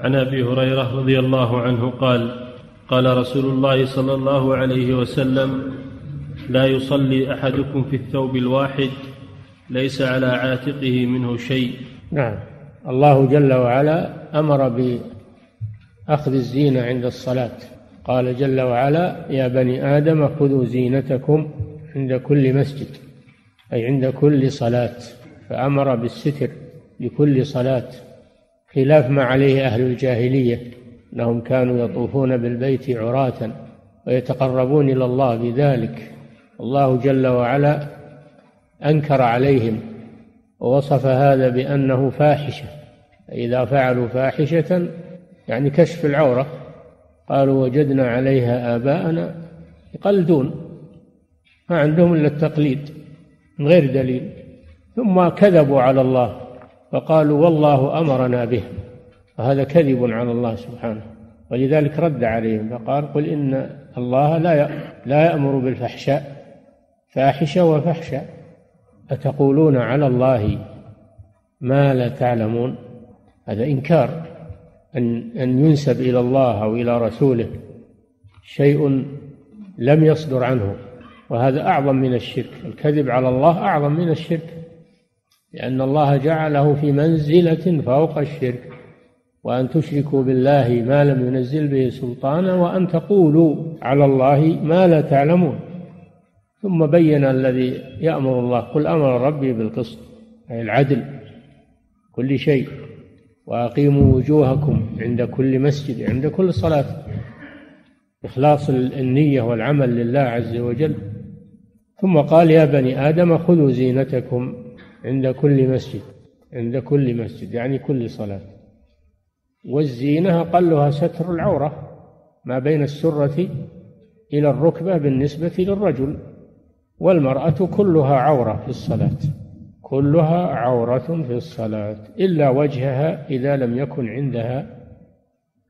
عن أبي هريرة رضي الله عنه قال قال رسول الله صلى الله عليه وسلم لا يصلي أحدكم في الثوب الواحد ليس على عاتقه منه شيء. نعم. الله جل وعلا أمر بأخذ الزينة عند الصلاة. قال جل وعلا يا بني آدم خذوا زينتكم عند كل مسجد أي عند كل صلاة. فأمر بالستر لكل صلاة. خلاف ما عليه أهل الجاهلية انهم كانوا يطوفون بالبيت عراة ويتقربون إلى الله بذلك. الله جل وعلا أنكر عليهم ووصف هذا بأنه فاحشة. إذا فعلوا فاحشة يعني كشف العورة قالوا وجدنا عليها آباءنا يقلدون ما عندهم إلا التقليد من غير دليل. ثم كذبوا على الله. فقالوا والله أمرنا به وهذا كذب على الله سبحانه ولذلك رد عليهم فقال قل إن الله لا لا يأمر بالفحشاء فاحشة وفحشا أتقولون على الله ما لا تعلمون؟ هذا إنكار أن أن ينسب إلى الله أو إلى رسوله شيء لم يصدر عنه وهذا أعظم من الشرك الكذب على الله أعظم من الشرك. لأن الله جعله في منزلة فوق الشرك وأن تشركوا بالله ما لم ينزل به سلطانا وأن تقولوا على الله ما لا تعلمون. ثم بين الذي يأمر الله قل أمر ربي بالقسط أي العدل كل شيء وأقيموا وجوهكم عند كل مسجد عند كل صلاة. إخلاص النية والعمل لله عز وجل. ثم قال يا بني آدم خذوا زينتكم عند كل مسجد عند كل مسجد يعني كل صلاة. والزينة أقلها ستر العورة ما بين السرة إلى الركبة بالنسبة للرجل والمرأة كلها عورة في الصلاة كلها عورة في الصلاة إلا وجهها إذا لم يكن عندها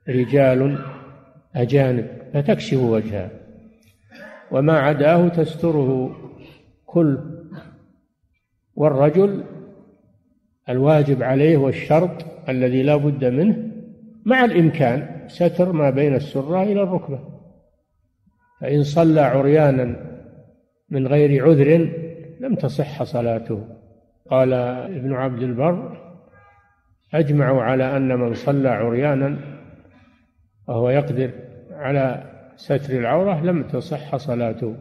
رجال أجانب فتكشف وجهها. وما عداه تستره كل والرجل الواجب عليه والشرط الذي لا بد منه مع الإمكان ستر ما بين السرة إلى الركبة. فإن صلى عريانا من غير عذر لم تصح صلاته. قال ابن عبد البر أجمعوا على أن من صلى عريانا وهو يقدر على ستر العورة لم تصح صلاته.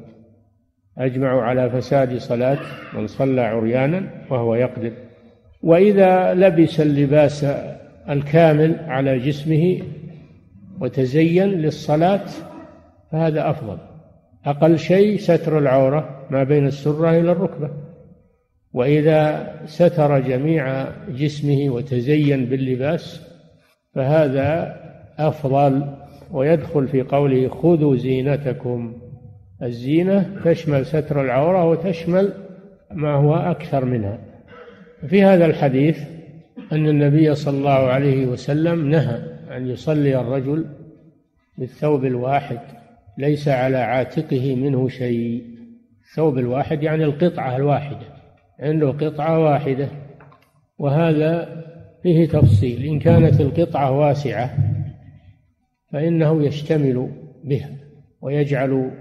أجمعوا على فساد صلاة من صلى عريانا وهو يقدر. وإذا لبس اللباس الكامل على جسمه وتزين للصلاة فهذا أفضل. أقل شيء ستر العورة ما بين السرة إلى الركبة. وإذا ستر جميع جسمه وتزين باللباس فهذا أفضل. ويدخل في قوله خذوا زينتكم الزينة تشمل ستر العورة وتشمل ما هو أكثر منها. في هذا الحديث أن النبي صلى الله عليه وسلم نهى أن يصلي الرجل بالثوب الواحد ليس على عاتقه منه شيء. الثوب الواحد يعني القطعة الواحدة عنده قطعة واحدة. وهذا فيه تفصيل إن كانت القطعة واسعة فإنه يشتمل بها ويجعل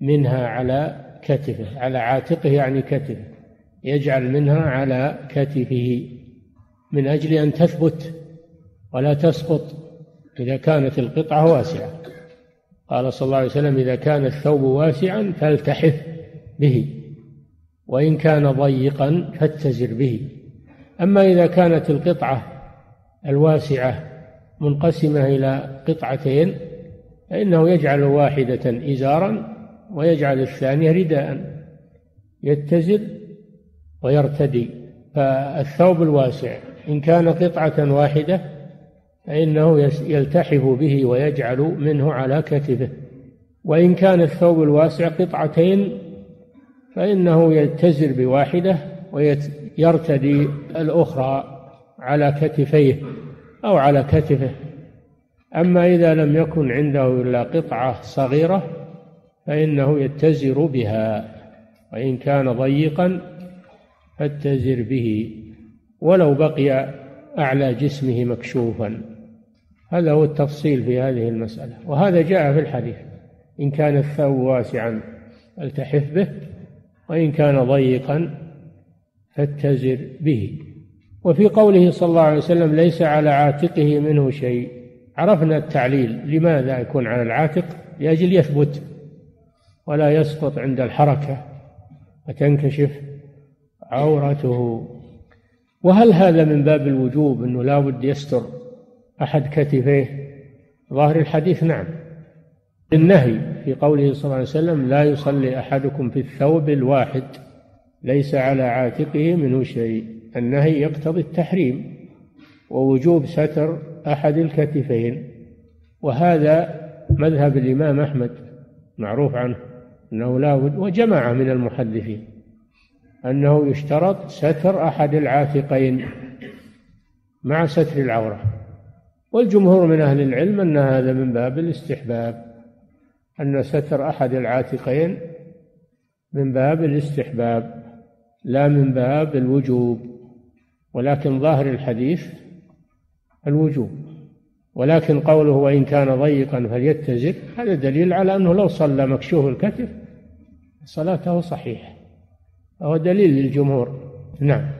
منها على كتفه على عاتقه يعني كتفه يجعل منها على كتفه من أجل أن تثبت ولا تسقط إذا كانت القطعة واسعة. قال صلى الله عليه وسلم إذا كان الثوب واسعا فالتحف به وإن كان ضيقا فاتزر به. أما إذا كانت القطعة الواسعة منقسمة إلى قطعتين فإنه يجعل واحدة إزارا ويجعل الثانية رداء يتزر ويرتدي. فالثوب الواسع إن كان قطعة واحدة فإنه يلتحف به ويجعل منه على كتفه. وإن كان الثوب الواسع قطعتين فإنه يتزر بواحدة ويرتدي الأخرى على كتفيه أو على كتفه. أما إذا لم يكن عنده إلا قطعة صغيرة فإنه يتزر بها وإن كان ضيقا فاتزر به ولو بقي أعلى جسمه مكشوفا. هذا هو التفصيل في هذه المسألة. وهذا جاء في الحديث إن كان الثوب واسعا فالتحف به وإن كان ضيقا فاتزر به. وفي قوله صلى الله عليه وسلم ليس على عاتقه منه شيء. عرفنا التعليل لماذا يكون على العاتق؟ لأجل يثبت ولا يسقط عند الحركة وتنكشف عورته. وهل هذا من باب الوجوب أنه لا بد يستر أحد كتفيه؟ ظاهر الحديث نعم. النهي في قوله صلى الله عليه وسلم لا يصلي أحدكم في الثوب الواحد ليس على عاتقه منه شيء. النهي يقتضي التحريم ووجوب ستر أحد الكتفين. وهذا مذهب الإمام أحمد معروف عنه. أنه لا بد وجماعة من المحدثين أنه يشترط ستر أحد العاتقين مع ستر العورة. والجمهور من أهل العلم أن هذا من باب الاستحباب. أن ستر أحد العاتقين من باب الاستحباب لا من باب الوجوب. ولكن ظاهر الحديث الوجوب. ولكن قوله وإن كان ضيقا فليتزر هذا دليل على أنه لو صلى مكشوف الكتف صلاته صحيحة. وهو دليل للجمهور. نعم.